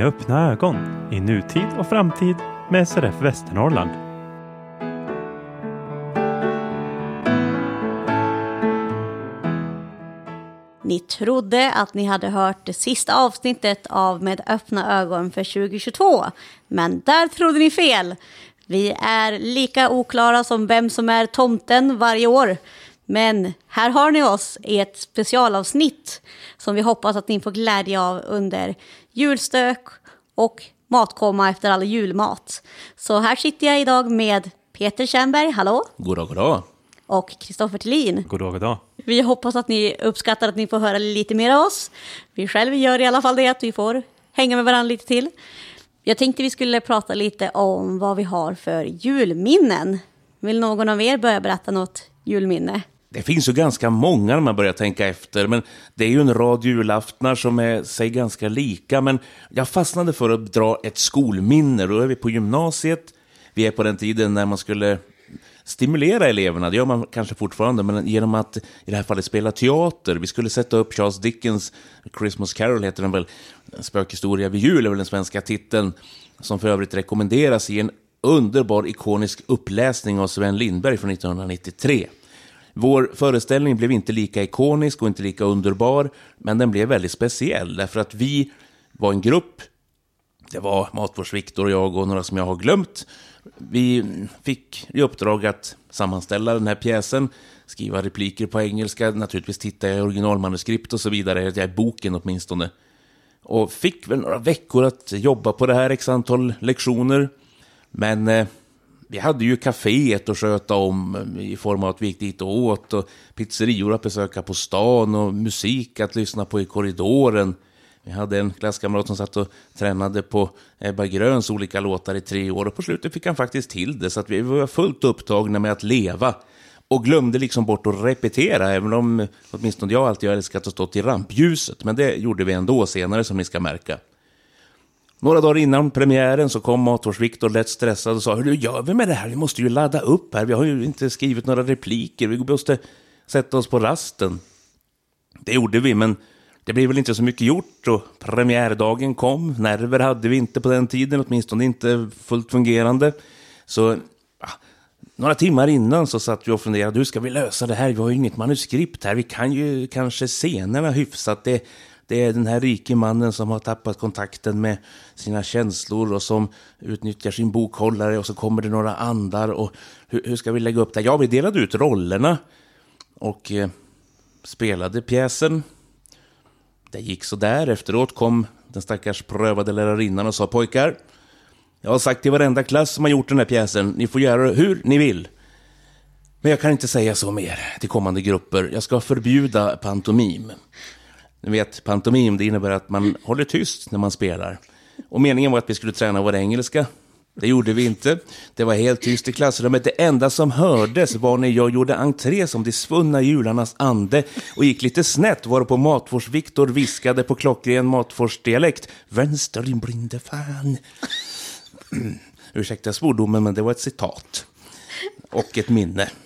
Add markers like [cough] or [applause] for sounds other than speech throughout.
med öppna ögon i nutid och framtid med SRF Västernorrland. Ni trodde att ni hade hört det sista avsnittet av Med öppna ögon för 2022. Men där trodde ni fel. Vi är lika oklara som vem som är tomten varje år. Men här har ni oss i ett specialavsnitt som vi hoppas att ni får glädje av under julstök och matkomma efter all julmat. Så här sitter jag idag med Peter Kärnberg, hallå? Goddag, goddag. Och Kristoffer Tillin. God dag, god dag. Vi hoppas att ni uppskattar att ni får höra lite mer av oss. Vi själva gör i alla fall det, att vi får hänga med varandra lite till. Jag tänkte vi skulle prata lite om vad vi har för julminnen. Vill någon av er börja berätta något julminne? Det finns ju ganska många när man börjar tänka efter, men det är ju en rad julaftnar som är sig ganska lika. Men jag fastnade för att dra ett skolminne. Då är vi på gymnasiet. Vi är på den tiden när man skulle stimulera eleverna, det gör man kanske fortfarande, men genom att i det här fallet spela teater. Vi skulle sätta upp Charles Dickens Christmas Carol, heter den väl, Spökhistoria vid jul är väl den svenska titeln, som för övrigt rekommenderas i en underbar ikonisk uppläsning av Sven Lindberg från 1993. Vår föreställning blev inte lika ikonisk och inte lika underbar, men den blev väldigt speciell därför att vi var en grupp. Det var Matvårds-Viktor och jag och några som jag har glömt. Vi fick i uppdrag att sammanställa den här pjäsen, skriva repliker på engelska, naturligtvis titta i originalmanuskript och så vidare, i boken åtminstone. Och fick väl några veckor att jobba på det här, x antal lektioner. Men eh, vi hade ju kaféet att sköta om mm, i form av att vi gick dit och åt och pizzerior att besöka på stan och musik att lyssna på i korridoren. Vi hade en klasskamrat som satt och tränade på Ebba Gröns olika låtar i tre år och på slutet fick han faktiskt till det så att vi var fullt upptagna med att leva och glömde liksom bort att repetera, även om åtminstone jag alltid har älskat att stå i rampljuset. Men det gjorde vi ändå senare, som ni ska märka. Några dagar innan premiären så kom Mators-Viktor lätt stressad och sa Hur gör vi med det här? Vi måste ju ladda upp här. Vi har ju inte skrivit några repliker. Vi måste sätta oss på rasten. Det gjorde vi, men det blev väl inte så mycket gjort och premiärdagen kom. Nerver hade vi inte på den tiden, åtminstone inte fullt fungerande. Så ja, några timmar innan så satt vi och funderade, hur ska vi lösa det här? Vi har ju inget manuskript här, vi kan ju kanske scenerna hyfsat. Det, det är den här rike mannen som har tappat kontakten med sina känslor och som utnyttjar sin bokhållare och så kommer det några andar och hur, hur ska vi lägga upp det? Ja, vi delade ut rollerna och eh, spelade pjäsen. Det gick så där. Efteråt kom den stackars prövade lärarinnan och sa pojkar, jag har sagt till varenda klass som har gjort den här pjäsen, ni får göra det hur ni vill. Men jag kan inte säga så mer till kommande grupper. Jag ska förbjuda pantomim. Ni vet, pantomim, det innebär att man håller tyst när man spelar. Och meningen var att vi skulle träna vår engelska. Det gjorde vi inte. Det var helt tyst i klassrummet. Det enda som hördes var när jag gjorde entré som de svunna jularnas ande och gick lite snett, varpå Matvårds-Viktor viskade på klockren Matfors-dialekt. Vänster din blinde fan. [clears throat] Ursäkta svordomen, men det var ett citat. Och ett minne. [laughs]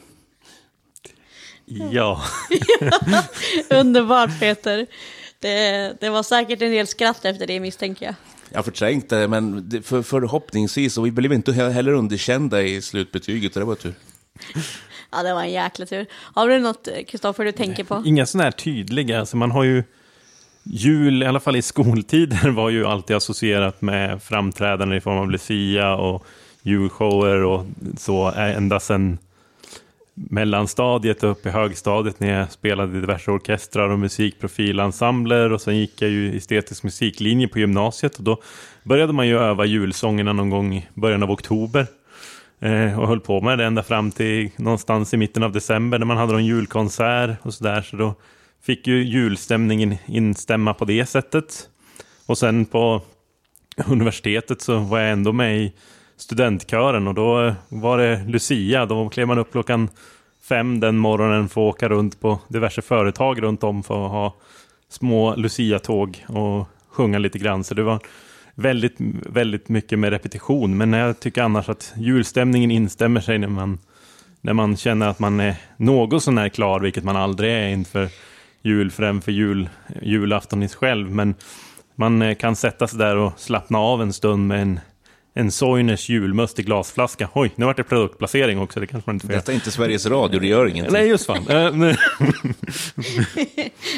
Ja. Underbart Peter. Det, det var säkert en del skratt efter det misstänker jag. Jag förträngt det, men det, för, förhoppningsvis, och vi blev inte heller underkända i slutbetyget, det var tur. Ja, det var en jäkla tur. Har du något, Kristoffer, du tänker på? Inga sådana här tydliga, alltså man har ju jul, i alla fall i skoltider, var ju alltid associerat med framträdanden i form av Lucia och julshower och så ända sedan mellanstadiet och upp i högstadiet när jag spelade i diverse orkestrar och musikprofilensembler och sen gick jag ju estetisk musiklinje på gymnasiet. Och då började man ju öva julsångerna någon gång i början av oktober. Eh, och höll på med det ända fram till någonstans i mitten av december när man hade någon julkonsert och sådär. Så då fick ju julstämningen instämma på det sättet. Och sen på universitetet så var jag ändå med i studentkören och då eh, var det Lucia. Då klev man upp klockan fem den morgonen för att åka runt på diverse företag runt om för att ha små Lucia-tåg och sjunga lite grann. Så det var väldigt, väldigt mycket med repetition. Men jag tycker annars att julstämningen instämmer sig när man, när man känner att man är något sånär klar, vilket man aldrig är inför jul, för jul, julafton i sig själv. Men man eh, kan sätta sig där och slappna av en stund med en, en Soiners julmust i glasflaska. Oj, nu vart det produktplacering också, det kanske man inte får Detta är inte Sveriges Radio, det gör ingenting. Nej, just fan. [laughs] Eh. [laughs]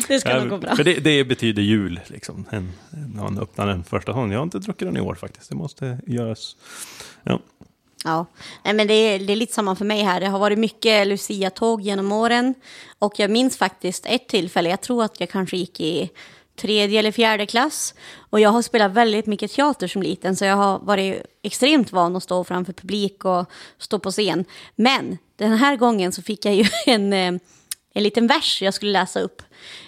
Det ska nog gå bra. För det, det betyder jul, liksom. En, när man öppnar den första gången. Jag har inte druckit den i år faktiskt, det måste göras. Ja. Ja, Nej, men det är, det är lite samma för mig här. Det har varit mycket Lucia-tåg genom åren. Och jag minns faktiskt ett tillfälle, jag tror att jag kanske gick i tredje eller fjärde klass. Och jag har spelat väldigt mycket teater som liten, så jag har varit extremt van att stå framför publik och stå på scen. Men den här gången så fick jag ju [laughs] en, eh, en liten vers jag skulle läsa upp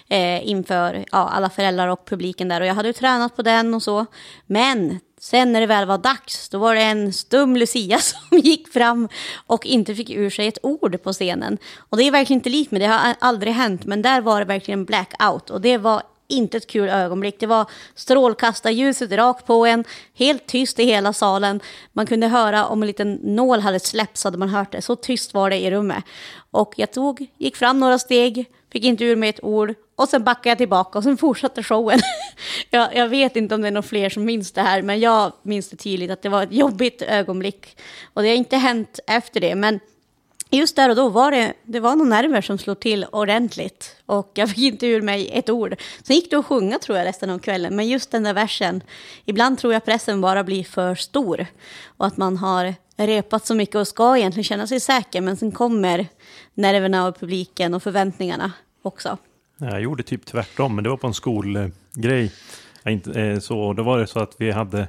eh, inför ja, alla föräldrar och publiken där. Och jag hade ju tränat på den och så. Men sen när det väl var dags, då var det en stum Lucia [laughs] som gick fram och inte fick ur sig ett ord på scenen. Och det är verkligen inte likt mig, det har aldrig hänt, men där var det verkligen blackout. Och det var inte ett kul ögonblick. Det var strålkastarljuset rakt på en, helt tyst i hela salen. Man kunde höra om en liten nål hade släppts hade man hört det. Så tyst var det i rummet. Och jag tog, gick fram några steg, fick inte ur mig ett ord och sen backade jag tillbaka och sen fortsatte showen. [laughs] jag, jag vet inte om det är någon fler som minns det här, men jag minns det tydligt att det var ett jobbigt ögonblick. Och det har inte hänt efter det, men just där och då var det, det var några nerver som slog till ordentligt. Och jag fick inte ur mig ett ord. Sen gick det att sjunga tror jag resten av kvällen. Men just den där versen, ibland tror jag pressen bara blir för stor. Och att man har repat så mycket och ska egentligen känna sig säker. Men sen kommer nerverna av publiken och förväntningarna också. Jag gjorde typ tvärtom, men det var på en skolgrej. Inte, eh, så, då var det så att vi hade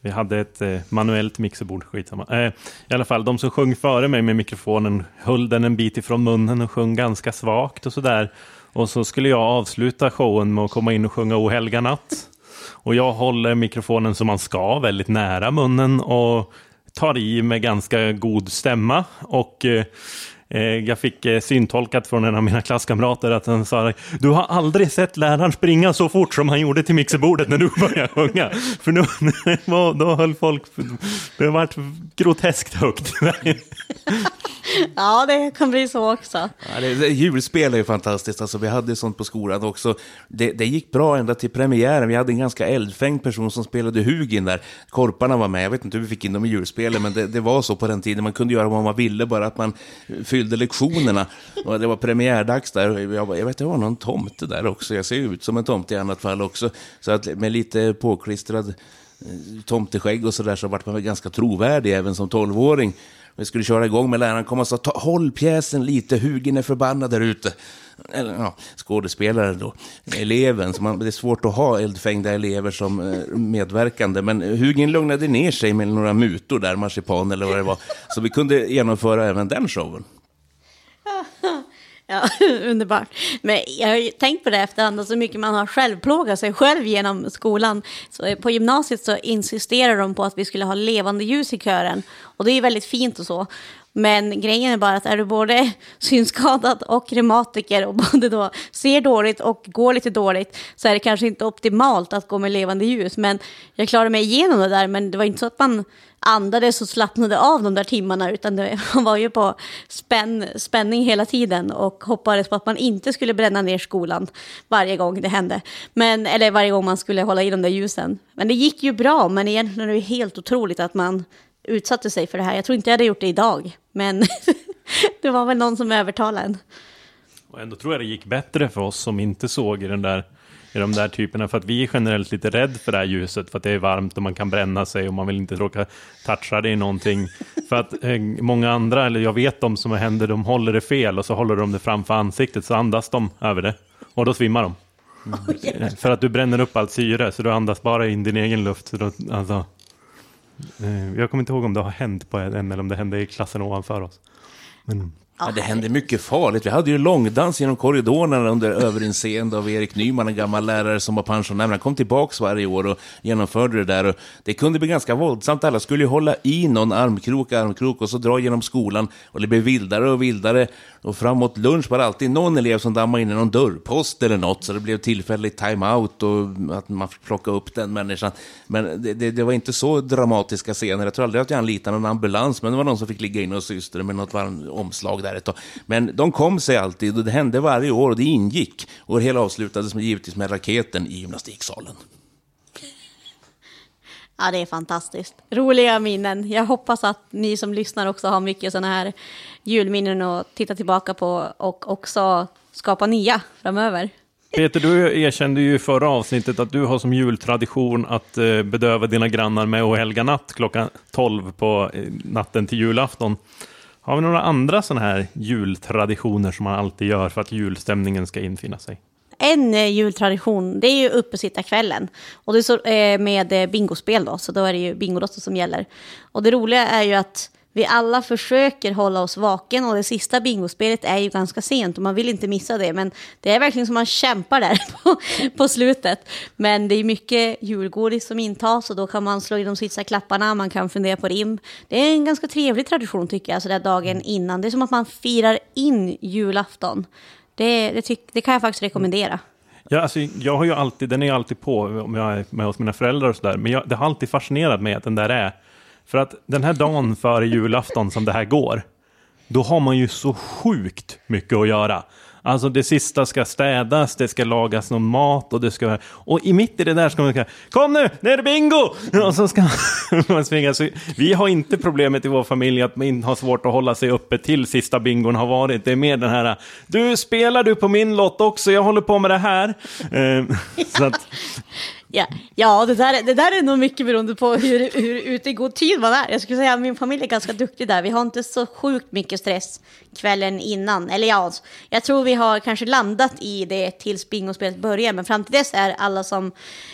vi hade ett eh, manuellt mixerbord, skitsamma. Eh, I alla fall, de som sjöng före mig med mikrofonen höll den en bit ifrån munnen och sjöng ganska svagt och sådär. Och så skulle jag avsluta showen med att komma in och sjunga O helga natt. Och jag håller mikrofonen som man ska, väldigt nära munnen och tar i med ganska god stämma. Och eh, Eh, jag fick eh, syntolkat från en av mina klasskamrater att han sa Du har aldrig sett läraren springa så fort som han gjorde till mixerbordet när du började sjunga. För nu, [laughs] då höll folk... Det varit groteskt högt. [laughs] ja, det kan bli så också. Ja, det, det, julspel är ju fantastiskt. Alltså, vi hade sånt på skolan också. Det, det gick bra ända till premiären. Vi hade en ganska eldfängd person som spelade Hugin där. Korparna var med. Jag vet inte hur vi fick in dem i julspelet, men det, det var så på den tiden. Man kunde göra vad man ville, bara att man fyllde lektionerna. Och det var premiärdags där. Jag, jag vet, det var någon tomte där också. Jag ser ut som en tomte i annat fall också. Så att med lite påklistrad eh, tomteskägg och sådär så vart man väl ganska trovärdig även som tolvåring. Vi skulle köra igång med läraren kom och sa håll pjäsen lite, Hugin är förbannad där ute. Eller ja, skådespelaren då, eleven. Så man, det är svårt att ha eldfängda elever som eh, medverkande. Men Hugin lugnade ner sig med några mutor där, marsipan eller vad det var. Så vi kunde genomföra även den showen. [laughs] Ja, [laughs] underbart. Men jag har ju tänkt på det efterhand, alltså så mycket man har självplågat sig själv genom skolan. Så på gymnasiet så insisterade de på att vi skulle ha levande ljus i kören. Och det är väldigt fint och så. Men grejen är bara att är du både [laughs] synskadad och reumatiker och både då ser dåligt och går lite dåligt så är det kanske inte optimalt att gå med levande ljus. Men jag klarade mig igenom det där, men det var inte så att man andades och slappnade av de där timmarna utan det, [laughs] man var ju på spänn, spänning hela tiden och hoppades på att man inte skulle bränna ner skolan varje gång det hände. Men, eller varje gång man skulle hålla i de där ljusen. Men det gick ju bra, men egentligen är det helt otroligt att man utsatte sig för det här. Jag tror inte jag hade gjort det idag, men [laughs] det var väl någon som övertalade en. Och ändå tror jag det gick bättre för oss som inte såg i den där i de där typerna. För att vi är generellt lite rädd för det här ljuset. För att det är varmt och man kan bränna sig och man vill inte råka toucha det i någonting. [laughs] för att eh, många andra, eller jag vet de som händer, de håller det fel och så håller de det framför ansiktet så andas de över det. Och då svimmar de. [laughs] Mm. För att du bränner upp allt syre så du andas bara in din egen luft. Så då, alltså, Eh, jag kommer inte ihåg om det har hänt på en eller om det hände i klassen ovanför oss. Men... Ja, det hände mycket farligt. Vi hade ju långdans genom korridorerna under överinseende av Erik Nyman, en gammal lärare som var pensionär. Han kom tillbaka varje år och genomförde det där. Och det kunde bli ganska våldsamt. Alla skulle ju hålla i någon armkrok, armkrok och så dra genom skolan. Och det blev vildare och vildare. Och framåt lunch var det alltid någon elev som dammade in i någon dörrpost eller något. Så det blev tillfälligt time-out och att man fick plocka upp den människan. Men det, det, det, var inte så dramatiska scener. Jag tror aldrig att jag anlitade någon ambulans, men det var någon som fick ligga in och syster med något omslag där ett tag. Men de kom sig alltid och det hände varje år och det ingick. Och det hela avslutades med, givetvis med raketen i gymnastiksalen. Ja, det är fantastiskt. Roliga minnen. Jag hoppas att ni som lyssnar också har mycket sådana här julminnen att titta tillbaka på och också skapa nya framöver. Peter, du erkände ju i förra avsnittet att du har som jultradition att eh, bedöva dina grannar med och helga natt klockan 12 på eh, natten till julafton. Har vi några andra sådana här jultraditioner som man alltid gör för att julstämningen ska infinna sig? En eh, jultradition, det är ju uppesittarkvällen. Och det är så, eh, med eh, bingospel då, så då är det ju Bingolotto som gäller. Och det roliga är ju att vi alla försöker hålla oss vaken och det sista bingospelet är ju ganska sent och man vill inte missa det. Men det är verkligen som man kämpar där [laughs] på, på slutet. Men det är mycket julgodis som intas och då kan man slå in de sista klapparna, man kan fundera på rim. Det är en ganska trevlig tradition tycker jag, så där dagen innan. Det är som att man firar in julafton. Det, det, tyck, det kan jag faktiskt rekommendera. Ja, alltså, jag har ju alltid, den är alltid på om jag är med hos mina föräldrar och sådär. Men jag, det har alltid fascinerat mig att den där är. För att den här dagen före julafton som det här går, då har man ju så sjukt mycket att göra. Alltså det sista ska städas, det ska lagas någon mat och det ska... Och i mitt i det där ska man säga Kom nu, nu är det bingo! Och så ska [laughs] man springa. Så vi har inte problemet i vår familj att man har svårt att hålla sig uppe till sista bingon har varit. Det är mer den här Du, spelar du på min lott också? Jag håller på med det här. Ehm, [laughs] så att, Ja, ja det, där, det där är nog mycket beroende på hur, hur ute i god tid man är. Jag skulle säga att min familj är ganska duktig där. Vi har inte så sjukt mycket stress kvällen innan. Eller ja, jag tror vi har kanske landat i det tills bingospelet börjar. Men fram till dess är alla som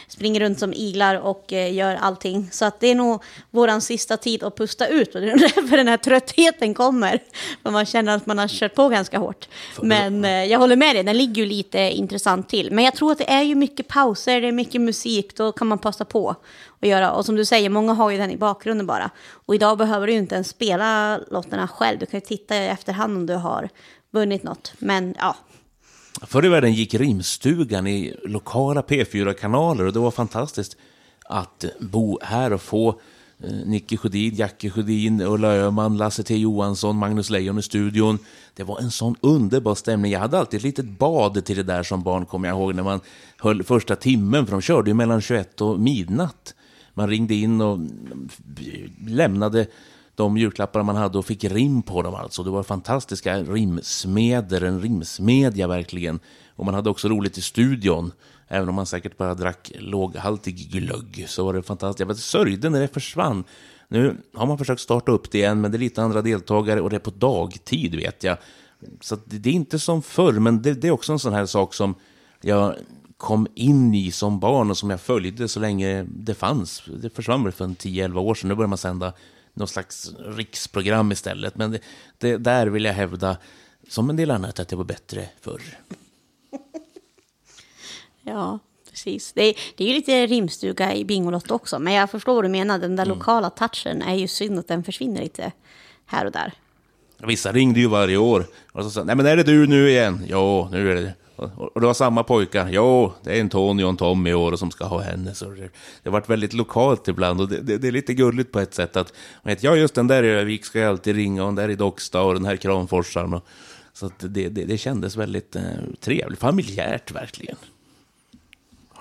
springer runt som iglar och eh, gör allting. Så att det är nog våran sista tid att pusta ut. För den här tröttheten kommer. För man känner att man har kört på ganska hårt. Men eh, jag håller med dig, den ligger ju lite intressant till. Men jag tror att det är ju mycket pauser, det är mycket musik. Då kan man passa på att göra. Och som du säger, många har ju den i bakgrunden bara. Och idag behöver du ju inte ens spela lotterna själv. Du kan ju titta i efterhand om du har vunnit något. Men ja, Förr i världen gick rimstugan i lokala P4-kanaler och det var fantastiskt att bo här och få Eh, Nicky Nicke Sjödin, Jacke Sjödin, Ulla Öhman, Lasse T Johansson, Magnus Leijon i studion. Det var en sån underbar stämning. Jag hade alltid ett litet bad till det där som barn, kommer jag ihåg, när man höll första timmen, för de körde ju mellan 21 och midnatt. Man ringde in och lämnade de julklappar man hade och fick rim på dem alltså. Det var fantastiska rimsmeder, en rimsmedja verkligen. Och man hade också roligt i studion. Även om man säkert bara drack låghaltig glögg så var det fantastiskt. Jag sörjde när det försvann. Nu har man försökt starta upp det igen, men det är lite andra deltagare och det är på dagtid vet jag. Så det är inte som förr, men det, det, är också en sån här sak som jag kom in i som barn och som jag följde så länge det fanns. Det försvann väl för en 10-11 år sedan. Nu börjar man sända något slags riksprogram istället. Men det, det, där vill jag hävda, som en del annat, att det var bättre förr. Ja, precis. Det är, det är ju lite rimstuga i Bingolotto också, men jag förstår vad du menar. Den där mm. lokala touchen är ju synd att den försvinner lite här och där. Vissa ringde ju varje år. Och så sa, nej men är det du nu igen? Ja, nu är det och det var samma pojkar. Jo, det är en Tony och en Tom i år som ska ha henne. Så det, det har varit väldigt lokalt ibland och det, det, det, är lite gulligt på ett sätt. att vet, Ja, just den där i Övik ska jag alltid ringa och den där i Docksta och den här Kramforsaren. Och, så det, det, det kändes väldigt eh, trevligt, familjärt verkligen.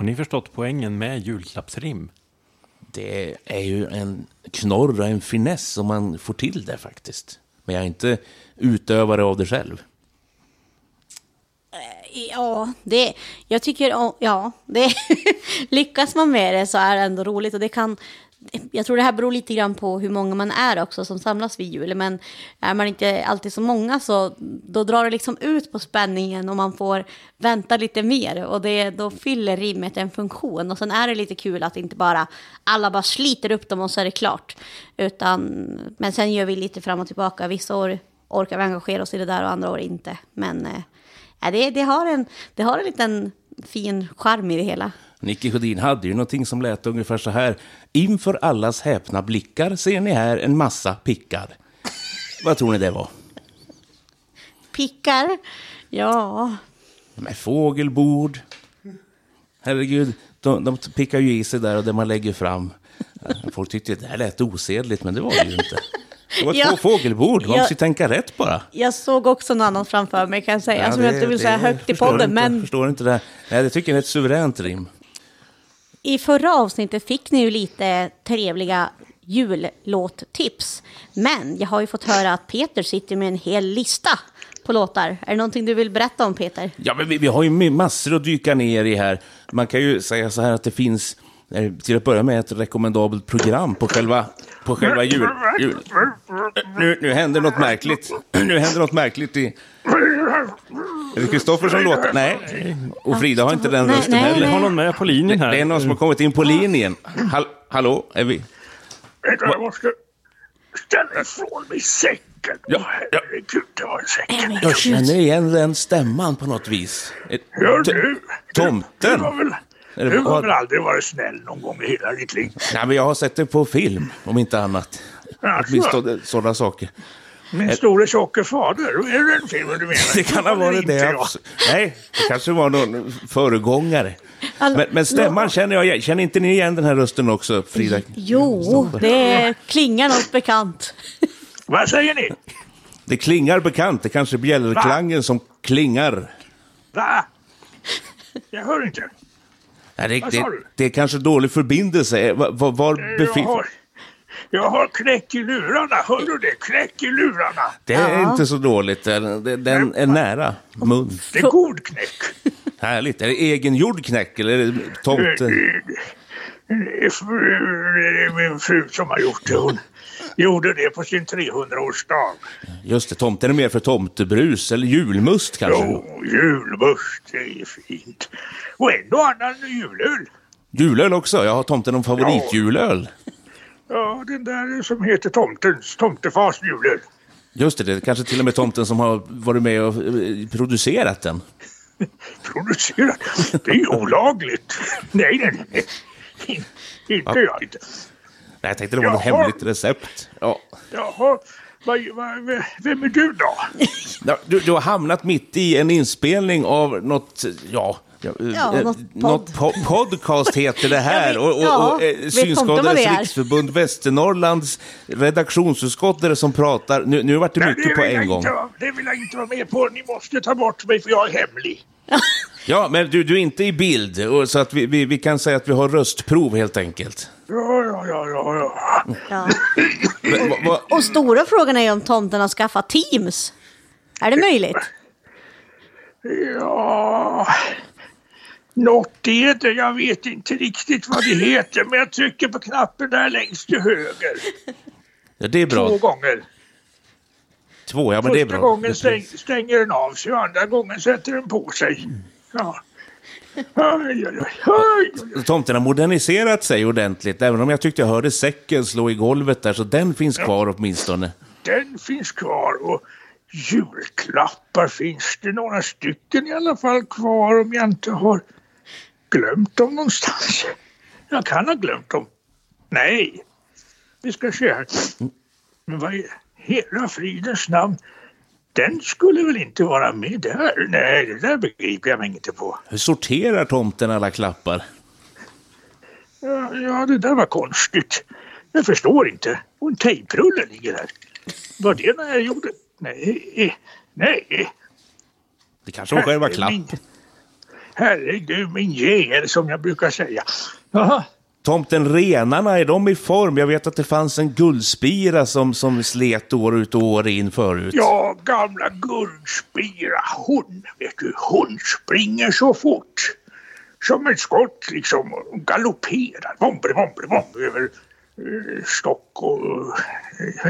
Har ni förstått poängen med julklappsrim? Det är ju en knorr och en finess om man får till det faktiskt. Men jag är inte utövare av det själv. Ja, det, jag tycker, ja, det, [laughs] lyckas man med det så är det ändå roligt och det kan, jag tror det här beror lite grann på hur många man är också som samlas vid jul. Men är man inte alltid så många så då drar det liksom ut på spänningen och man får vänta lite mer. Och det, då fyller rimmet en funktion. Och sen är det lite kul att inte bara alla bara sliter upp dem och så är det klart. Utan, men sen gör vi lite fram och tillbaka. Vissa år orkar vi engagera oss i det där och andra år inte. Men äh, det, det, har en, det har en liten fin charm i det hela. Nicke Sjödin hade ju någonting som lät ungefär så här. Inför allas häpna blickar ser ni här en massa pickar. Vad tror ni det var? Pickar? Ja... Med fågelbord. Herregud, de, de pickar ju i sig där och det man lägger fram. Folk tyckte det här lät osedligt, men det var det ju inte. Det var ja, två fågelbord, man måste ju tänka rätt bara. Jag såg också någon annan framför mig kan jag säga, ja, som det, jag inte vill säga högt i podden. Inte, men... förstår inte det. Nej, jag tycker det är ett suveränt rim. I förra avsnittet fick ni ju lite trevliga jullåttips. Men jag har ju fått höra att Peter sitter med en hel lista på låtar. Är det någonting du vill berätta om Peter? Ja, men vi, vi har ju massor att dyka ner i här. Man kan ju säga så här att det finns, till att börja med, ett rekommendabelt program på själva, på själva jul... jul. Nu, nu händer något märkligt. Nu händer något märkligt i... Är det Kristoffer som låter? Nej. Och Frida har inte den Nej, rösten nej, heller. Har någon med på linjen här? Det är någon som har kommit in på linjen. Hall hallå, är vi... Jag måste ställa ifrån mig säcken. Ja, ja. Herregud, det var en säck. Jag känner igen den stämman på något vis. Eh, Hör du? Tomten? Du har väl, det du har väl aldrig varit snäll någon gång i hela ditt liv? Nej, men jag har sett det på film, om inte annat. Alltså. Åtminstone sådana saker. Min store tjocke fader, är det den filmen du menar? [laughs] Det kan ha varit det. abs- Nej, det kanske var någon föregångare. Alltså, Men, men stämman känner jag igen. Känner inte ni igen den här rösten också, Frida? Jo, det klingar något bekant. Vad säger ni? Det klingar bekant. Det kanske är bjällerklangen som klingar. Va? Jag hör inte. Nej, det, det, det är kanske dålig förbindelse. Var, var, var Jag befinner... har, jag har knäck i lurarna. Hör du det? Knäck i lurarna. Det är Ja. inte så dåligt. Den, den- är nära mun. Det är god knäck. [laughs] Härligt. Är det egengjord knäck eller är det tomte? det är min fru som har gjort det. Hon gjorde det på sin 300-årsdag. Just det, tomten är mer för tomtebrus eller julmust kanske. Jo, julmust, det är fint. Och en och annan julöl. Julöl också. Jag har tomten någon favoritjulöl. Ja, den där som heter Tomtens, Tomtefars julöl. Just det, det är kanske till och med tomten som har varit med och eh, producerat den. [laughs] Producerat. Det är olagligt. [laughs] Nej, nej, nej. In- Inte jag inte. Nej, jag tänkte det var något Jaha. hemligt recept. Ja. Jaha, vem är du då? Ja, Du, du har hamnat mitt i en inspelning av något, ja, ja, Ja, eh, något något po- podcast heter det här. Jag vet- och och, ja, och eh, Synskadades det riksförbund Västernorrlands redaktionsutskott är det som pratar. Nu, nu vart det Nej, mycket på vill jag en gång. Inte, det vill jag inte vara med på. Ni måste ta bort mig för jag är hemlig. Ja, men du, du är inte i bild, och så att vi, vi, vi kan säga att vi har röstprov helt enkelt. Ja, ja, ja, ja, ja. Ja. Men, va, va, Och stora frågan är om tomten har skaffat Teams. Är det möjligt? Ja, något är det. Jag vet inte riktigt vad det heter, men jag trycker på knappen där längst till höger. ja, det är bra. Två gånger. Två, ja men det är Första bra. gången stäng, stänger den av sig och andra gången sätter den på sig. Ja. Oj, oj, oj. Tomten har moderniserat sig ordentligt, även om jag tyckte jag hörde säcken slå i golvet där, så den finns kvar åtminstone. Den finns kvar och julklappar finns det några stycken i alla fall kvar om jag inte har glömt dem någonstans. Jag kan ha glömt dem. Nej, vi ska se här. Men vad i hela fridens namn? Den skulle väl inte vara med där? Nej, det där begriper jag mig inte på. Hur sorterar tomten alla klappar? Ja, ja, det där var konstigt. Jag förstår inte. Och en tejprulle ligger där. Var det när jag gjorde? Nej, nej. Det kanske var själva klapp. Herregud, min gel som jag brukar säga. Jaha, Tomten, renarna, är de i form? Jag vet att det fanns en guldspira som, som slet år ut och år in förut. ja, gamla Guldspira. Hon, vet du, hon springer så fort. Som ett skott liksom. och Galopperar. Vombre, vombre, vombre över eh, stock och...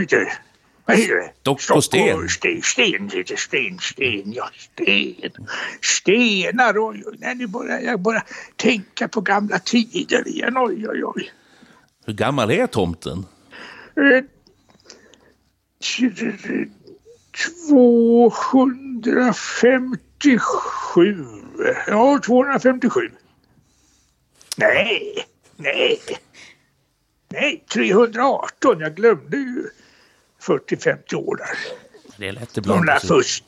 eh, vad heter det? Sten. Sten, sten heter sten, sten, ja sten. Stenar och... Nej, nu börjar jag bara tänka på gamla tider igen. Oj, oj, oj. Hur gammal är tomten? Eh, tj- 257. Ja, 257. Nej, nej. Nej, 318. Jag glömde ju 40-50 år där. Det är lätt De ibland. där först...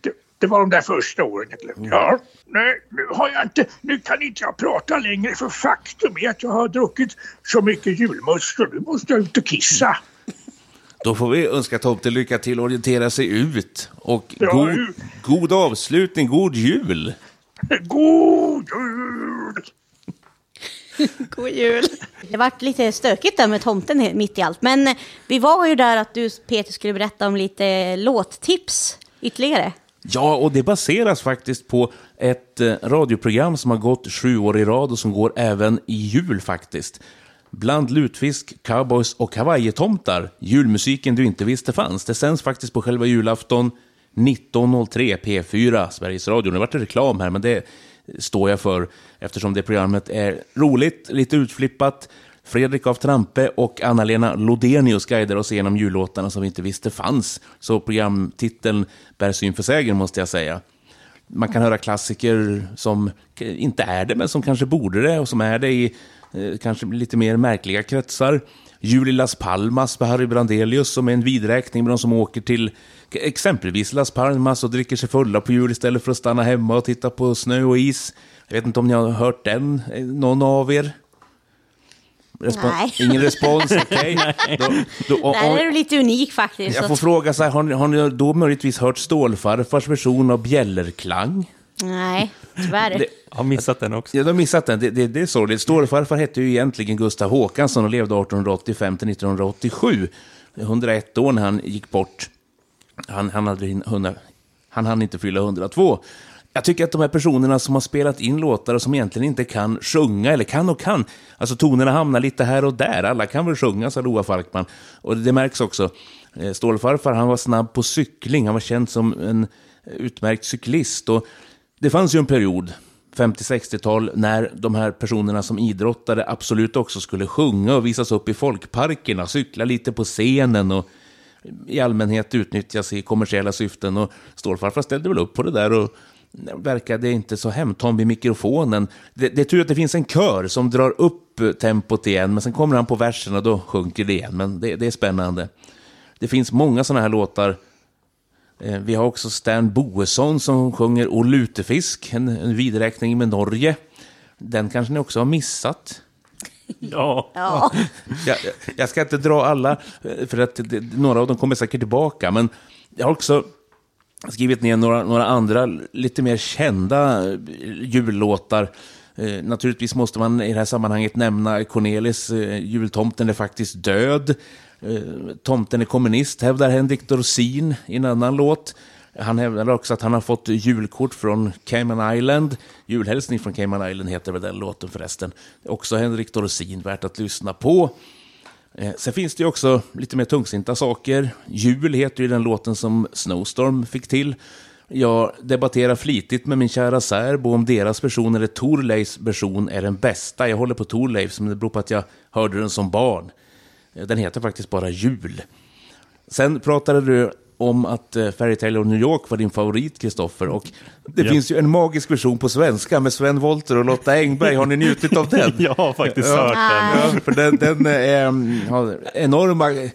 Det, det var de där första åren jag glömde. Ja, nej, nu har jag inte... Nu kan inte jag prata längre för faktum är att jag har druckit så mycket julmust och nu måste jag ut och kissa. Då får vi önska tomten lycka till orientera sig ut. Och Ja, god, god avslutning, god jul! God jul! [laughs] God jul! Det vart lite stökigt där med tomten mitt i allt. Men vi var ju där att du, Peter, skulle berätta om lite låttips ytterligare. Ja, och det baseras faktiskt på ett eh, radioprogram som har gått sju år i rad och som går även i jul faktiskt. Bland lutfisk, cowboys och hawaiitomtar. Julmusiken du inte visste fanns. Det sänds faktiskt på själva julafton 19.03 P4, Sveriges Radio. Nu vart det reklam här, men det står jag för eftersom det programmet är roligt, lite utflippat. Fredrik af Trampe och Anna-Lena Lodenius guidar oss igenom jullåtarna som vi inte visste fanns. Så programtiteln bär syn för sägen, måste jag säga. Man kan höra klassiker som inte är det, men som kanske borde det och som är det i eh, kanske lite mer märkliga kretsar. Jul i Las Palmas med Harry Brandelius som är en vidräkning med de som åker till exempelvis Las Palmas och dricker sig fulla på jul istället för att stanna hemma och titta på snö och is. Jag vet inte om ni har hört den, eh, någon av er? Respons Nej. Ingen respons, [laughs] okej. Okay. Där är du lite unik faktiskt. Jag får fråga så här, har ni, har ni då möjligtvis hört Stålfarfars version av Bjällerklang? Nej, tyvärr. Det, jag har missat den också. Ja, du har missat den. Det, det, det är sorgligt. Stålfarfar hette ju egentligen Gustav Håkansson och levde 1885 till 1987. 101 år när han gick bort. Han, han, hade, 100, han hann inte fylla 102. Jag tycker att de här personerna som har spelat in låtar och som egentligen inte kan sjunga, eller kan och kan, alltså tonerna hamnar lite här och där. Alla kan väl sjunga, sa Loa Falkman. Och det märks också. Eh, Stålfarfar, han var snabb på cykling, han var känd som en utmärkt cyklist. Och det fanns ju en period, 50-60-tal, när de här personerna som idrottade absolut också skulle sjunga och visas upp i folkparkerna, cykla lite på scenen och i allmänhet utnyttjas i kommersiella syften. Och Stålfarfar ställde väl upp på det där och verkade inte så hemtam vid mikrofonen. Det, det, är tur att det finns en kör som drar upp tempot igen, men sen kommer han på versen och då sjunker det igen. Men det, det är spännande. Det finns många sådana här låtar. Eh, vi har också Stan Boesson som sjunger O lutefisk, en, en vidräkning med Norge. Den kanske ni också har missat. [laughs] Ja. Ja. [laughs] jag, jag, ska inte dra alla, eh, för att det, några av dem kommer säkert tillbaka. Men jag har också skrivit ner några, några andra lite mer kända jullåtar. Eh, naturligtvis måste man i det här sammanhanget nämna Cornelis eh, Jultomten är faktiskt död. Eh, tomten är kommunist, hävdar Henrik Dorsin i en annan låt. Han hävdar också att han har fått julkort från Cayman Island. Julhälsning från Cayman Island heter väl den låten förresten. Också Henrik Dorsin, värt att lyssna på. Eh, sen finns det ju också lite mer tungsinta saker. Jul heter ju den låten som Snowstorm fick till. Jag debatterar flitigt med min kära särbo om deras version eller Torleifs version är den bästa. Jag håller på Torleifs, men det beror på att jag hörde den som barn. Eh, den heter faktiskt bara Jul. Sen pratade du om att uh, Fairy Tale of New York var din favorit, Kristoffer. Och det ja. finns ju en magisk version på svenska med Sven Wollter och Lotta Engberg. Har ni njutit av den? [laughs] jag har faktiskt ja. hört den. Ja, för den, den är, um, har enorma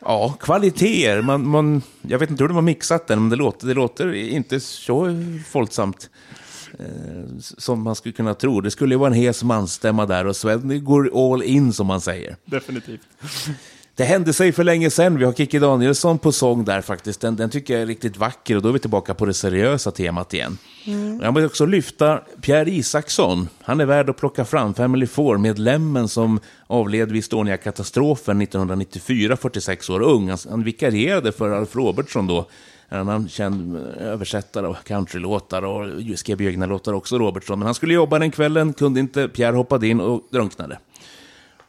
ja, kvaliteter. Man, man, jag vet inte hur de har mixat den, men det låter, det låter inte så våldsamt eh, som man skulle kunna tro. Det skulle ju vara en hes manstämma där och Sven går all in som man säger. Definitivt. Det hände sig för länge sedan. Vi har Kikki Danielsson på sång där faktiskt. Den, den tycker jag är riktigt vacker och då är vi tillbaka på det seriösa temat igen. Mm. Jag vill också lyfta Pierre Isaksson. Han är värd att plocka fram Family Four-medlemmen som avled vid Estonia-katastrofen 1994, 46 år ung. Han, han vikarierade för Alf Robertsson då. En annan känd eh, översättare av countrylåtar och skrev egna låtar också, Robertsson. Men han skulle jobba den kvällen, kunde inte. Pierre hoppade in och drunknade.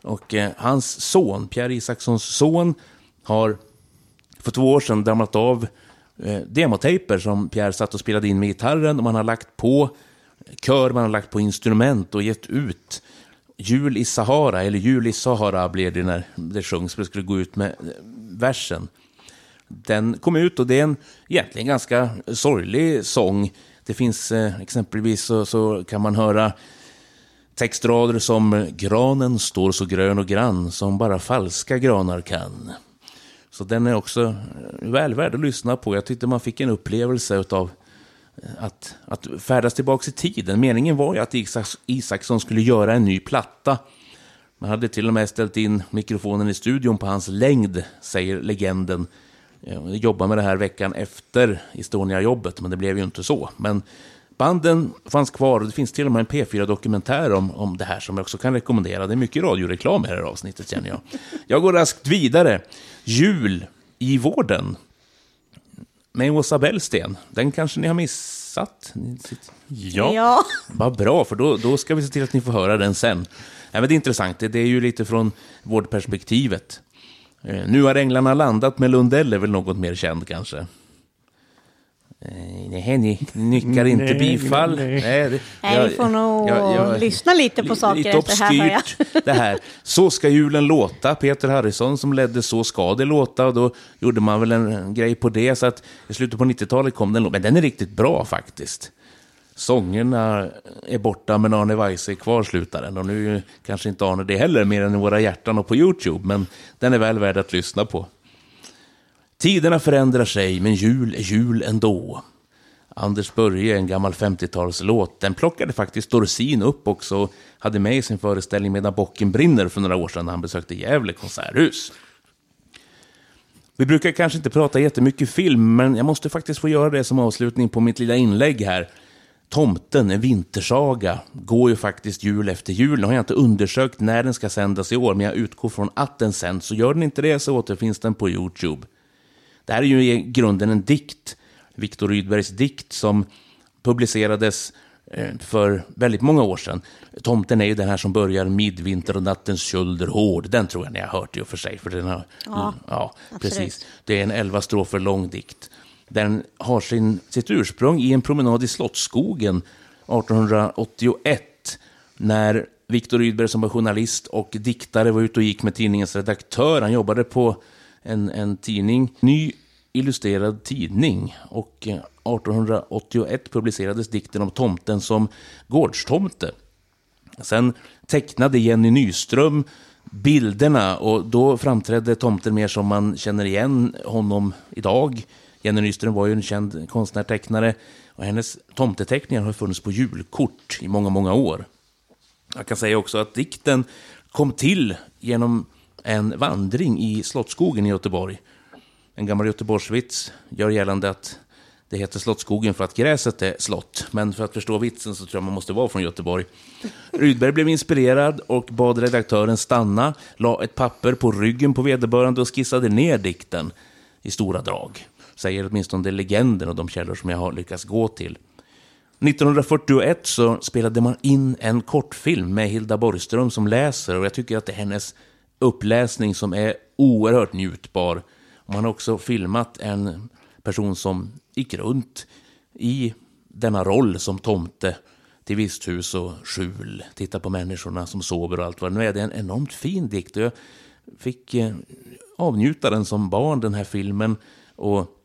Och eh, hans son, Pierre Isakssons son, har för två år sedan dammat av eh, demotejper som Pierre satt och spelade in med gitarren. Och man har lagt på kör, man har lagt på instrument och gett ut Jul i Sahara, eller Jul i Sahara blev det när det sjungs, för det skulle gå ut med eh, versen. Den kom ut och det är en egentligen ganska sorglig sång. Det finns eh, exempelvis så, så kan man höra Textrader som “Granen står så grön och grann som bara falska granar kan”. Så den är också eh, väl värd att lyssna på. Jag tyckte man fick en upplevelse av eh, att, att färdas tillbaka i tiden. Meningen var ju att Isaksson skulle göra en ny platta. Man hade till och med ställt in mikrofonen i studion på hans längd, säger legenden. Jag jobbade med det här veckan efter Estonia-jobbet, men det blev ju inte så. Men Banden fanns kvar och det finns till och med en P4-dokumentär om, om det här som jag också kan rekommendera. Det är mycket radioreklam i det här avsnittet känner jag. Jag går raskt vidare. Jul i vården. Med Åsa Bellsten. Den kanske ni har missat? Ja. Ja. Vad bra, för då, då ska vi se till att ni får höra den sen. Ja, men det är intressant, det, det är ju lite från vårdperspektivet. Eh, nu har änglarna landat med Lundell är väl något mer känd kanske. Eh, nej, ni nickar inte Nej, bifall. nej. Nej, det, Nej, vi får nog lyssna lite på saker lite efter här, jag. det här. [laughs] Så ska julen låta. Peter Harrison som ledde Så ska det låta. Och då gjorde man väl en, en grej på det. Så att i slutet på 90-talet kom den. Men den är riktigt bra faktiskt. Sångerna är borta, men Arne Weise är kvar, slutar den. Och nu är ju kanske inte Arne det heller, mer än i våra hjärtan och på YouTube. Men den är väl värd att lyssna på. Tiderna förändrar sig, men jul är jul ändå. Anders Börje, en gammal 50-talslåt, den plockade faktiskt Dorsin upp också och hade med i sin föreställning Medan bocken brinner för några år sedan när han besökte Gävle konserthus. Vi brukar kanske inte prata jättemycket film, men jag måste faktiskt få göra det som avslutning på mitt lilla inlägg här. Tomten, en vintersaga, går ju faktiskt jul efter jul. Nu har jag inte undersökt när den ska sändas i år, men jag utgår från att den sänds. Så gör den inte det så återfinns den på YouTube. Det här är ju i grunden en dikt, Viktor Rydbergs dikt, som publicerades eh, för väldigt många år sedan. Tomten är ju den här som börjar midvinter och nattens kölder hård. Den tror jag ni har hört i och för sig. För den har, Ja, ja precis. Det är en elva strofer lång dikt. Den har sin, sitt ursprung i en promenad i Slottsskogen 1881 när Viktor Rydberg som var journalist och diktare var ute och gick med tidningens redaktör. Han jobbade på en, en tidning, Ny illustrerad tidning. Och eh, 1881 publicerades dikten om tomten som gårdstomte. Sen tecknade Jenny Nyström bilderna och då framträdde tomten mer som man känner igen honom idag. Jenny Nyström var ju en känd konstnärtecknare och hennes tomteteckningar har funnits på julkort i många, många år. Jag kan säga också att dikten kom till genom en vandring i Slottsskogen i Göteborg. En gammal Göteborgsvits gör gällande att det heter Slottsskogen för att gräset är slott. Men för att förstå vitsen så tror jag man måste vara från Göteborg. Rydberg blev inspirerad och bad redaktören stanna, la ett papper på ryggen på vederbörande och skissade ner dikten i stora drag. Säger åtminstone legenden och de källor som jag har lyckats gå till. 1941 så spelade man in en kortfilm med Hilda Borgström som läser och jag tycker att det är hennes uppläsning som är oerhört njutbar. Man har också filmat en person som gick runt i denna roll som tomte till visthus och skjul, titta på människorna som sover och allt vad det nu är. Det är en enormt fin dikt och jag fick eh, avnjuta den som barn, den här filmen. Och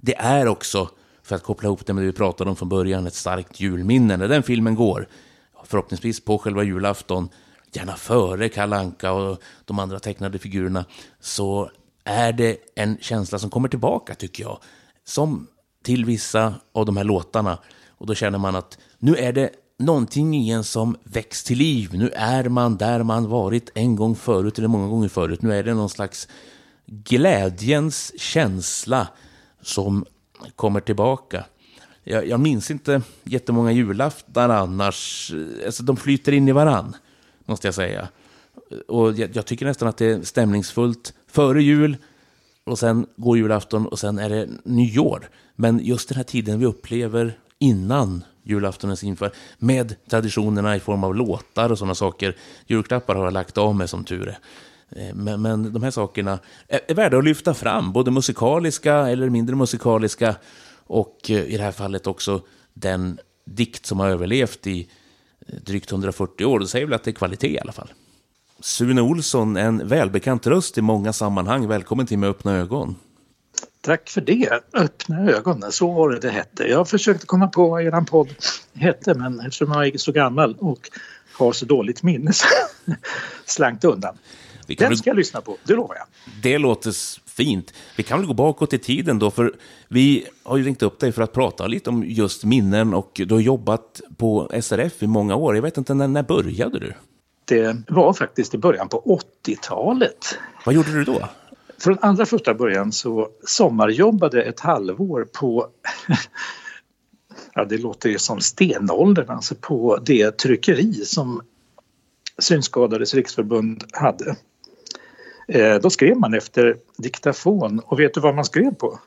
det är också, för att koppla ihop det med det vi pratade om från början, ett starkt julminne. När den filmen går, förhoppningsvis på själva julafton, gärna före Kalle Anka och de andra tecknade figurerna, så är det en känsla som kommer tillbaka, tycker jag. Som till vissa av de här låtarna. Och då känner man att nu är det någonting i en som väcks till liv. Nu är man där man varit en gång förut, eller många gånger förut. Nu är det någon slags glädjens känsla som kommer tillbaka. Jag, jag minns inte jättemånga julaftnar annars. Alltså, de flyter in i varann, måste jag säga. Och jag, jag tycker nästan att det är stämningsfullt före jul och sen går julafton och sen är det nyår. Men just den här tiden vi upplever innan julaftonens inför med traditionerna i form av låtar och sådana saker. Julklappar har jag lagt av med som tur är. Eh, men, men de här sakerna är, är värda att lyfta fram, både musikaliska eller mindre musikaliska och eh, i det här fallet också den dikt som har överlevt i eh, drygt 140 år. Det säger väl att det är kvalitet i alla fall. Sune Olsson, en välbekant röst i många sammanhang. Välkommen till Med öppna ögon. Tack för det. Öppna ögonen, så var det det hette. Jag försökte komma på vad er podd hette men eftersom jag är så gammal och har så dåligt minne så [laughs] slankt undan. Den ska jag lyssna på, det lovar jag. Det låter fint. Vi kan väl gå bakåt i tiden då, för vi har ju ringt upp dig för att prata lite om just minnen och du har jobbat på SRF i många år. Jag vet inte, när, när började du? Det var faktiskt i början på 80-talet. Vad gjorde du då? Från allra första början så sommarjobbade ett halvår på [laughs] ja det låter ju som stenåldern, alltså på det tryckeri som Synskadades riksförbund hade. Eh, då skrev man efter diktafon och vet du vad man skrev på?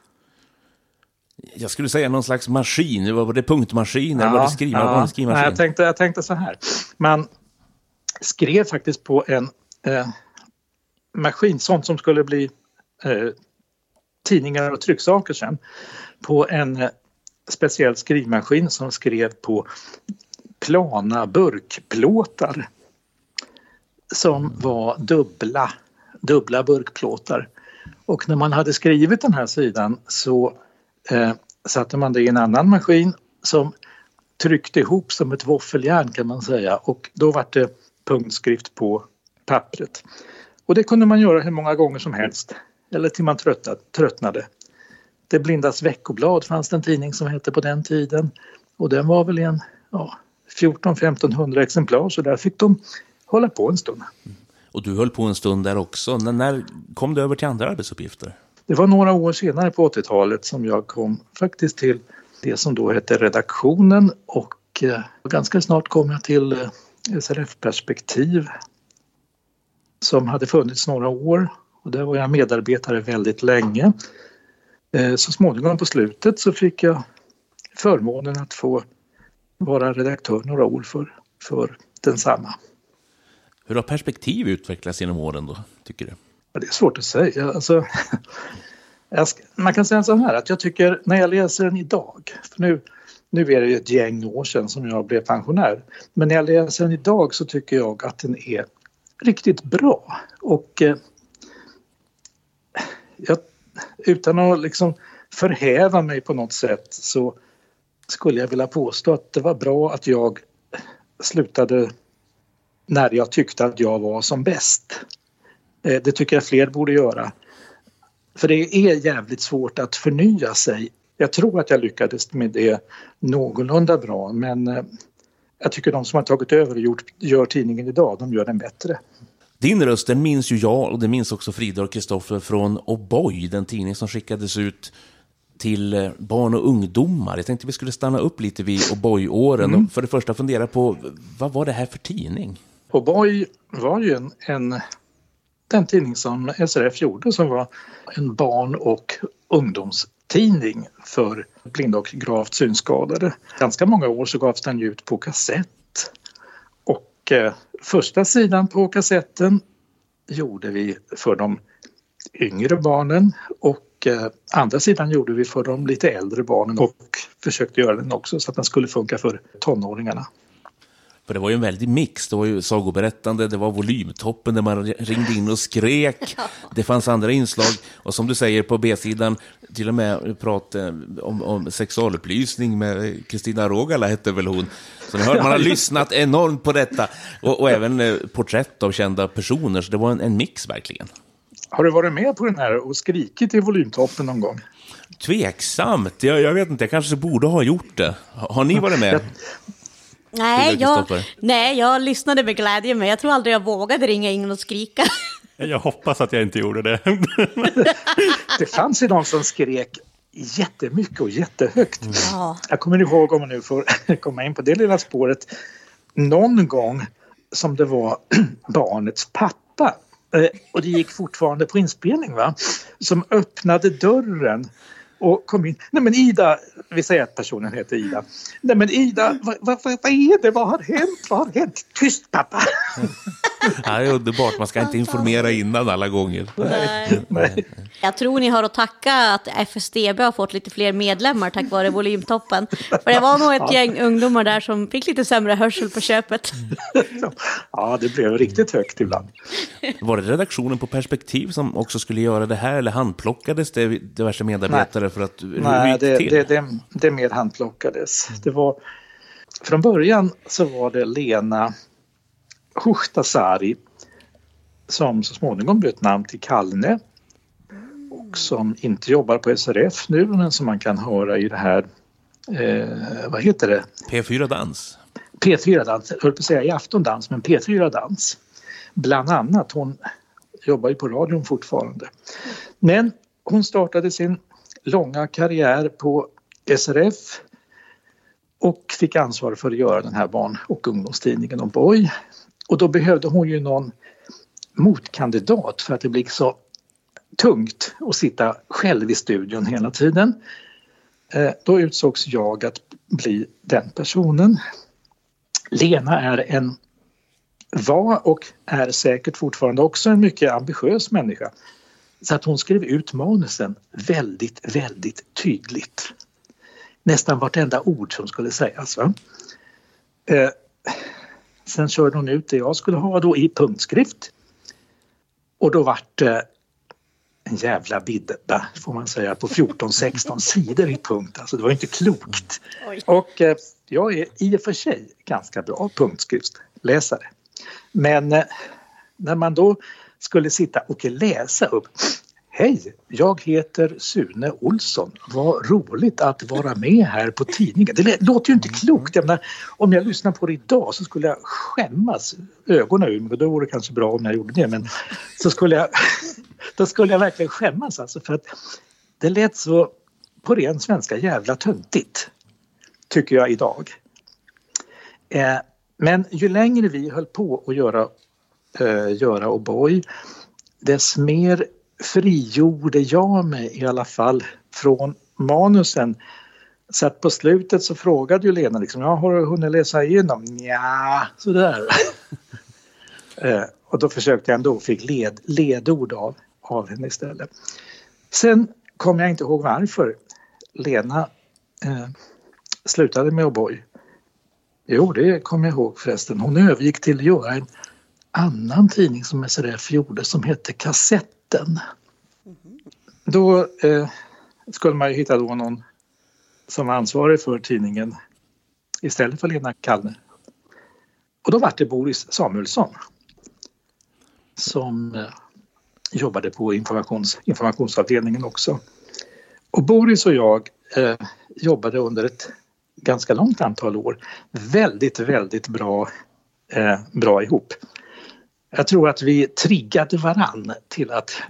Jag skulle säga någon slags maskin, var det punktmaskin eller var det skriva, ja. en skrivmaskin? Nej, jag, tänkte, jag tänkte så här, man skrev faktiskt på en eh, maskin, sånt som skulle bli eh, tidningar och trycksaker sen, på en eh, speciell skrivmaskin som skrev på plana burkplåtar som var dubbla, dubbla burkplåtar. Och när man hade skrivit den här sidan så eh, satte man det i en annan maskin som tryckte ihop som ett våffeljärn kan man säga och då var det punktskrift på pappret. Och det kunde man göra hur många gånger som helst eller till man tröttnade. Det blindas veckoblad fanns det en tidning som hette på den tiden och den var väl i en ja, 14-1500 exemplar så där fick de hålla på en stund. Och du höll på en stund där också. När, när kom du över till andra arbetsuppgifter? Det var några år senare på 80-talet som jag kom faktiskt till det som då hette redaktionen och eh, ganska snart kom jag till eh, SRF-perspektiv som hade funnits några år och där var jag medarbetare väldigt länge. Eh, så småningom på slutet så fick jag förmånen att få vara redaktör några år för, för densamma. Hur har perspektiv utvecklats genom åren då, tycker du? Ja, det är svårt att säga. Alltså, [laughs] man kan säga så här att jag tycker när jag läser den idag, för nu, nu är det ju ett gäng år sedan som jag blev pensionär, men när jag läser den idag så tycker jag att den är riktigt bra. Och eh, jag, utan att liksom förhäva mig på något sätt så skulle jag vilja påstå att det var bra att jag slutade när jag tyckte att jag var som bäst. Eh, det tycker jag fler borde göra. För det är jävligt svårt att förnya sig. Jag tror att jag lyckades med det någorlunda bra men eh, jag tycker de som har tagit över och gjort, gör tidningen idag, de gör den bättre. Din röst, den minns ju jag och det minns också Frida och Kristoffer från O'boy, den tidning som skickades ut till eh, barn och ungdomar. Jag tänkte vi skulle stanna upp lite vid O'boy-åren mm. och för det första fundera på vad var det här för tidning? O'boy var ju en, en, den tidning som SRF gjorde som var en barn och ungdomstidning för blinda och gravt synskadade. Ganska många år så gavs den ut på kassett. Och eh, första sidan på kassetten gjorde vi för de yngre barnen och eh, andra sidan gjorde vi för de lite äldre barnen och försökte göra den också så att den skulle funka för tonåringarna. För det var ju en väldig mix. Det var ju sagoberättande, det var volymtoppen där man ringde in och skrek. [laughs] Det fanns andra inslag. Och som du säger på B-sidan, till och med prat eh, om, om sexualupplysning med Kristina Rogala hette väl hon. Så ni hör, man har lyssnat enormt på detta. Och, och även eh, porträtt av kända personer. Så det var en, en mix verkligen. Har du varit med på den här och skrikit i volymtoppen någon gång? Tveksamt. Jag, jag vet inte, jag kanske borde ha gjort det. Har ni varit med? Nej jag, nej, jag lyssnade med glädje, men jag tror aldrig jag vågade ringa in och skrika. Jag hoppas att jag inte gjorde det. [laughs] det fanns ju de som skrek jättemycket och jättehögt. Mm. Jag kommer ihåg, om man nu får [laughs] komma in på det lilla spåret, någon gång som det var [clears throat] barnets pappa eh, och det gick fortfarande på inspelning va, som öppnade dörren och kom in. Nej men Ida, vi säger att personen heter Ida. Nej men Ida, vad, vad, vad är det? Vad har hänt? Vad har hänt? Tyst pappa! [laughs] det är underbart, man ska inte informera innan alla gånger. Nej. Nej. Jag tror ni har att tacka att FSDB har fått lite fler medlemmar tack vare volymtoppen. För det var nog ett gäng ungdomar där som fick lite sämre hörsel på köpet. [laughs] Ja, det blev riktigt högt ibland. Var det redaktionen på Perspektiv som också skulle göra det här eller handplockades det diverse medarbetare Nej. För att Nej, det, det, det, det mer handplockades. Det var, från början så var det Lena Huhtasari som så småningom bytt namn till Kallne och som inte jobbar på SRF nu men som man kan höra i det här, eh, vad heter det? P4 Dans. P4 Dans, jag höll på att säga i Aftondans men P4 Dans. Bland annat, hon jobbar ju på radion fortfarande. Men hon startade sin långa karriär på SRF och fick ansvar för att göra den här barn och ungdomstidningen om Boy. Och då behövde hon ju någon motkandidat för att det blir så tungt att sitta själv i studion hela tiden. Eh, då utsågs jag att bli den personen. Lena är en var och är säkert fortfarande också en mycket ambitiös människa. Så att hon skrev ut manusen väldigt, väldigt tydligt. Nästan vartenda ord som skulle sägas. Va? Eh, sen körde hon ut det jag skulle ha då i punktskrift. Och då vart det en jävla bidda får man säga på 14-16 sidor i punkt. Alltså det var inte klokt. Oj. Och eh, jag är i och för sig ganska bra punktskriftsläsare. Men eh, när man då skulle sitta och läsa upp Hej, jag heter Sune Olsson. Vad roligt att vara med här på tidningen. Det låter ju inte klokt. Jag menar, om jag lyssnar på det idag så skulle jag skämmas ögonen ur mig. Då vore det kanske bra om jag gjorde det. Men så skulle jag, [laughs] då skulle jag verkligen skämmas alltså för att det lät så på ren svenska jävla töntigt. Tycker jag idag. Eh, men ju längre vi höll på att göra, göra O'boy dess mer frigjorde jag mig i alla fall från manusen. Så att på slutet så frågade ju Lena liksom, ja, har du hunnit läsa igenom? Ja, sådär. [laughs] eh, och då försökte jag ändå och fick led, ledord av, av henne istället. Sen kom jag inte ihåg varför Lena eh, slutade med O'boy. Jo, det kommer jag ihåg förresten. Hon övergick till att göra en annan tidning som SRF gjorde som hette Kassetten. Då eh, skulle man ju hitta då någon som var ansvarig för tidningen istället för Lena Kallner. Och då var det Boris Samuelsson som eh, jobbade på informations, informationsavdelningen också. Och Boris och jag eh, jobbade under ett ganska långt antal år väldigt, väldigt bra, eh, bra ihop. Jag tror att vi triggade varann till att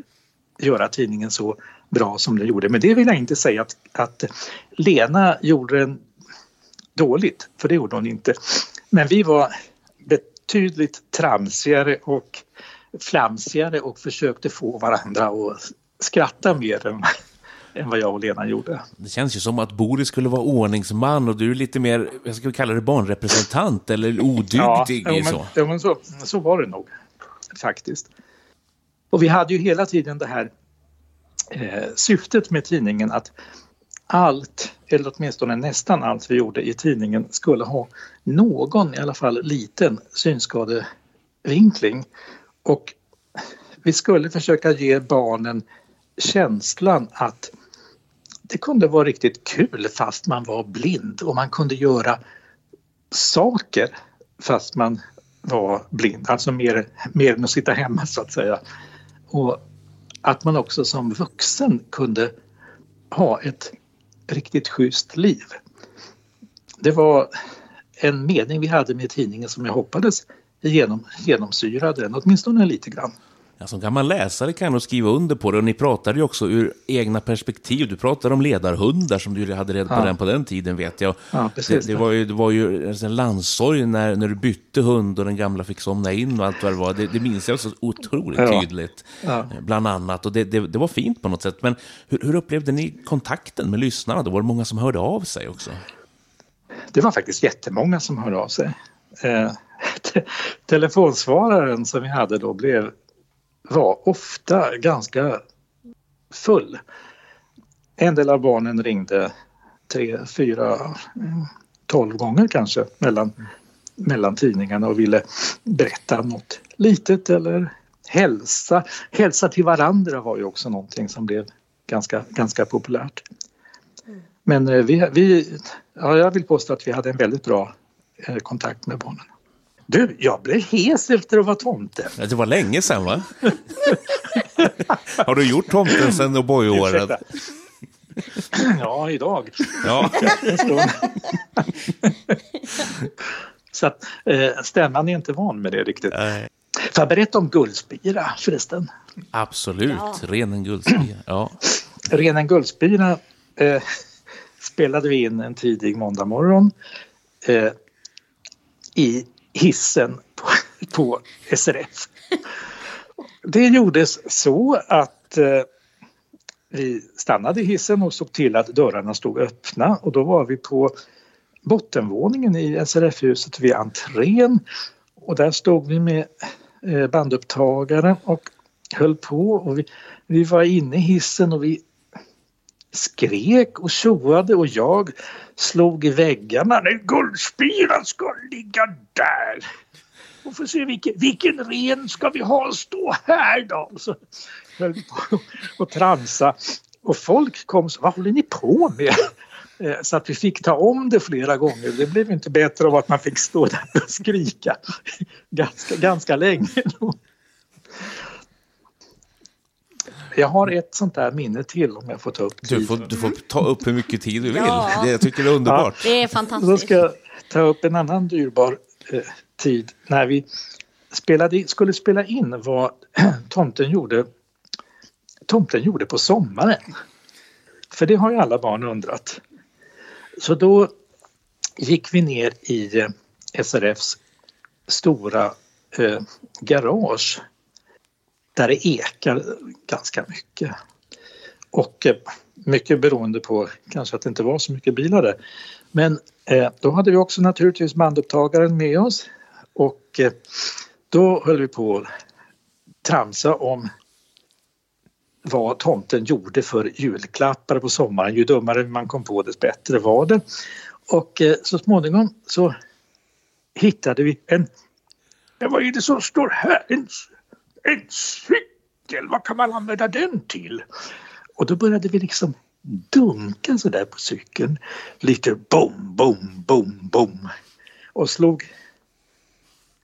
göra tidningen så bra som den gjorde. Men det vill jag inte säga att, att Lena gjorde den dåligt, för det gjorde hon inte. Men vi var betydligt tramsigare och flamsigare och försökte få varandra att skratta mer än än vad jag och Lena gjorde. Det känns ju som att Boris skulle vara ordningsman och du är lite mer, jag ska kalla det barnrepresentant eller odygdig. Ja, men, så. Ja, men så, så var det nog faktiskt. Och vi hade ju hela tiden det här eh, syftet med tidningen att allt, eller åtminstone nästan allt vi gjorde i tidningen skulle ha någon, i alla fall liten, synskadevinkling. Och vi skulle försöka ge barnen känslan att det kunde vara riktigt kul fast man var blind och man kunde göra saker fast man var blind, alltså mer, mer än att sitta hemma så att säga. Och att man också som vuxen kunde ha ett riktigt schysst liv. Det var en mening vi hade med tidningen som jag hoppades genom, genomsyrade den, åtminstone lite grann. Ja, som gammal läsare kan jag nog skriva under på det. Och ni pratade ju också ur egna perspektiv. Du pratade om ledarhundar som du hade reda på ja. den på den tiden vet jag. Ja, precis. Det, det, var ju, det var ju en landssorg när, när du bytte hund och den gamla fick somna in och allt vad det var. Det, det minns jag så otroligt ja. tydligt. Ja. Bland annat. Och det, det, det, var fint på något sätt. Men hur, hur upplevde ni kontakten med lyssnarna? Då var det många som hörde av sig också? Det var faktiskt jättemånga som hörde av sig. Eh, [laughs] telefonsvararen som vi hade då blev var ofta ganska full. En del av barnen ringde tre, fyra, tolv gånger kanske mellan, mellan tidningarna och ville berätta något litet eller hälsa. Hälsa till varandra var ju också någonting som blev ganska, ganska populärt. Men eh, vi, vi, ja, jag vill påstå att vi hade en väldigt bra eh, kontakt med barnen. Du, jag blev hes efter att vara tomte. Det var länge sedan va? Har du gjort tomten sedan O'boy-året? Ja, idag. Ja. Så att eh, stämman är inte van med det riktigt. Nej. Får jag berätta om guldspira förresten? Absolut, ja. ren en guldspira. Ja. Ren en guldspira. Eh, spelade vi in en tidig måndag morgon eh, i hissen på, på SRF. Det gjordes så att eh, vi stannade i hissen och såg till att dörrarna stod öppna. Och då var vi på bottenvåningen i SRF-huset vid entrén. Och där stod vi med eh, bandupptagare och höll på. Och vi, vi var inne i hissen och vi skrek och tjoade och jag slog i väggarna. Nej, guldspiran ska ligga där. Och får se vilken, vilken ren ska vi ha stå här då? Och så höll vi på och transa. Och folk kom så, vad håller ni på med? Eh, så att vi fick ta om det flera gånger. Det blev inte bättre av att man fick stå där och skrika ganska, ganska länge. Jag har ett sånt där minne till om jag får ta upp Du tiden. får, du får ta upp hur mycket tid du vill. Ja. Det, jag tycker det är underbart. Det är Då fantastiskt. ska jag ta upp en annan dyrbar eh, tid när vi spelade, skulle spela in vad [clears throat] tomten gjorde, tomten gjorde på sommaren. För det har ju alla barn undrat. Så då gick vi ner i eh, SRFs stora eh, garage där det ekar ganska mycket. Och eh, mycket beroende på kanske att det inte var så mycket bilar där. Men eh, då hade vi också naturligtvis bandupptagaren med oss och eh, då höll vi på att tramsa om vad tomten gjorde för julklappar på sommaren. Ju dummare man kom på desto bättre var det. Och eh, så småningom så hittade vi en Ja, vad är det som står här? En, en cykel? Vad kan man använda den till? Och då började vi liksom dunka så där på cykeln. Lite bom, bom, bom, bom. Och slog,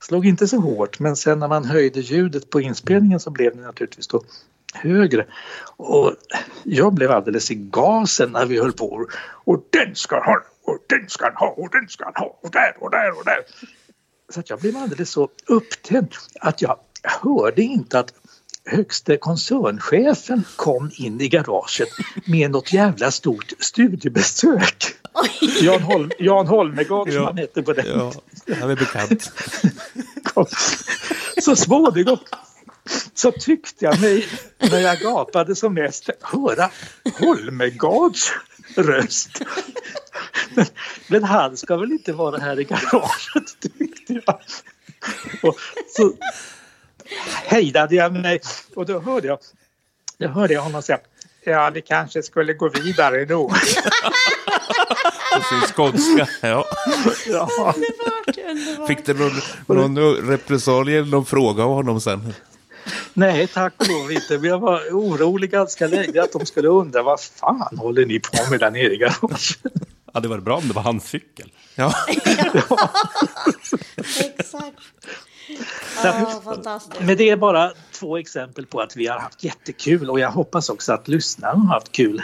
slog inte så hårt men sen när man höjde ljudet på inspelningen så blev det naturligtvis då högre. Och jag blev alldeles i gasen när vi höll på. Och den ska han ha, och den ska han ha, och den ska han ha, och där och där och där. Så att jag blev alldeles så upptänd att jag hörde inte att högste koncernchefen kom in i garaget med något jävla stort studiebesök. Jan, Holm, Jan Holmegård som Ja. han hette på den Ja, han är bekant. kom. [laughs] Så småningom så tyckte jag mig, när jag gapade som mest, höra Holmegårds röst. Men, men han ska väl inte vara här i garaget, tyckte jag. Och så hejdade jag mig och då hörde jag, då hörde jag honom säga Ja, vi kanske skulle gå vidare då. [laughs] På sin skånska. Ja. Ja. Underbart, underbart. Fick du någon, någon repressalie eller någon fråga av honom sen? Nej, tack och lov inte. Men jag var orolig ganska länge att de skulle undra vad fan håller ni på med där nere i garaget? Ja, det var bra om det var hans cykel. Ja. [laughs] [laughs] Exakt. Fantastiskt. Men det är bara två exempel på att vi har haft jättekul och jag hoppas också att lyssnarna har haft kul.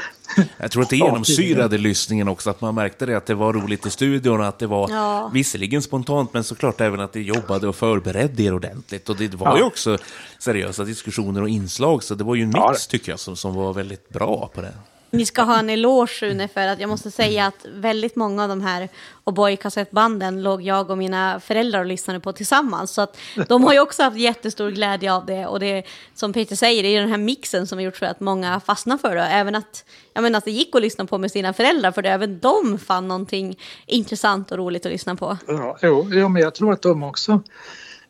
Jag tror att det genomsyrade lyssningen också, att man märkte det, att det var roligt i studion, att det var Ja. visserligen spontant, men såklart även att det jobbade och förberedde er ordentligt. Och det var ju Ja. också seriösa diskussioner och inslag, så det var ju en mix, Ja. tycker jag, som, som var väldigt bra på det. Ni ska ha en eloge Sune för att jag måste säga att väldigt många av de här O'boy-kassettbanden låg jag och mina föräldrar och lyssnade på tillsammans. Så att de har ju också haft jättestor glädje av det. Och det som Peter säger, det är den här mixen som har gjort så att många fastnar för det. Även att, jag menar, att det gick att lyssna på med sina föräldrar för det. Även de fann någonting intressant och roligt att lyssna på. Ja, jo, jo, men jag tror att de också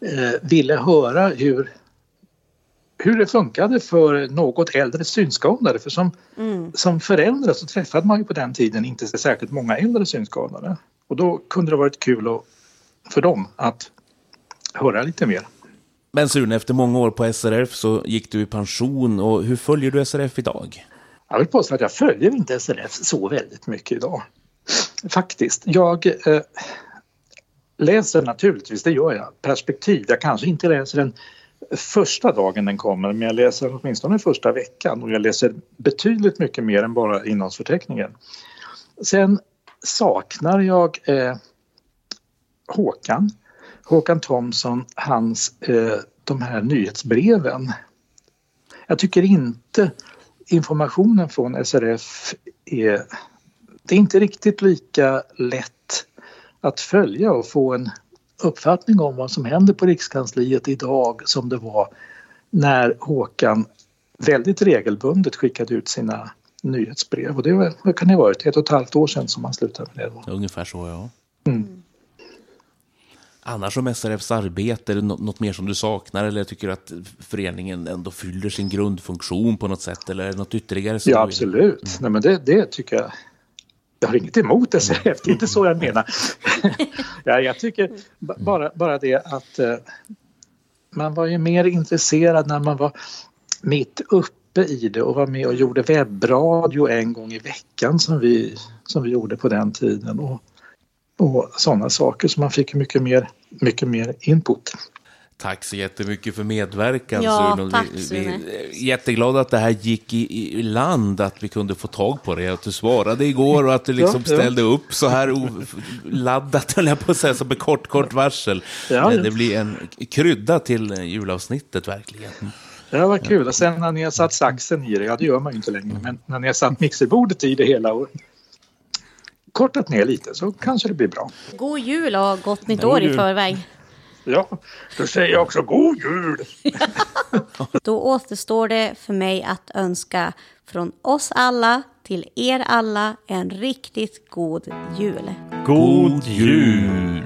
eh, ville höra hur, hur det funkade för något äldre synskadade. För som, som förälder så träffade man ju på den tiden inte så särskilt många äldre synskadade. Och då kunde det varit kul att, för dem att höra lite mer. Men Sune, efter många år på SRF så gick du i pension, och hur följer du SRF idag? Jag vill påstå att jag följer inte SRF så väldigt mycket idag. Faktiskt. Jag eh, läser naturligtvis, det gör jag, perspektiv. Jag kanske inte läser den första dagen den kommer men jag läser åtminstone första veckan och jag läser betydligt mycket mer än bara innehållsförteckningen. Sen saknar jag eh, Håkan, Håkan Thomsson, hans, eh, de här nyhetsbreven. Jag tycker inte informationen från SRF är det är inte riktigt lika lätt att följa och få en uppfattning om vad som händer på Rikskansliet idag som det var när Håkan väldigt regelbundet skickade ut sina nyhetsbrev. Och det var, vad kan det ha varit, ett och ett halvt år sedan som han slutade med det. Då. Ungefär så, ja. Mm. Annars om SRFs arbete, är det något mer som du saknar eller tycker du att föreningen ändå fyller sin grundfunktion på något sätt eller är det något ytterligare? Ja, absolut. Nej, men det, det tycker jag. Jag har inget emot SRF, det är inte så jag menar. [laughs] ja, jag tycker ba- bara, bara det att eh, man var ju mer intresserad när man var mitt uppe i det och var med och gjorde webbradio en gång i veckan som vi, som vi gjorde på den tiden. Och, och sådana saker så man fick mycket mer, mycket mer input. Tack så jättemycket för medverkan. Ja, Sune. tack, vi, vi är jätteglada att det här gick i, i land, att vi kunde få tag på det, att du svarade igår och att du liksom Ja, ja. ställde upp så här laddat, höll jag på att säga, som med kort, kort varsel. Ja, ja. Det blir en krydda till julavsnittet verkligen. Det var kul. Och sen när ni har satt saxen i det, ja det gör man ju inte längre, men när ni har satt mixerbordet i det hela och kortat ner lite så kanske det blir bra. God jul och gott nytt God år i förväg. Ja, då säger jag också god jul! [laughs] Då återstår det för mig att önska från oss alla till er alla en riktigt god jul. God jul!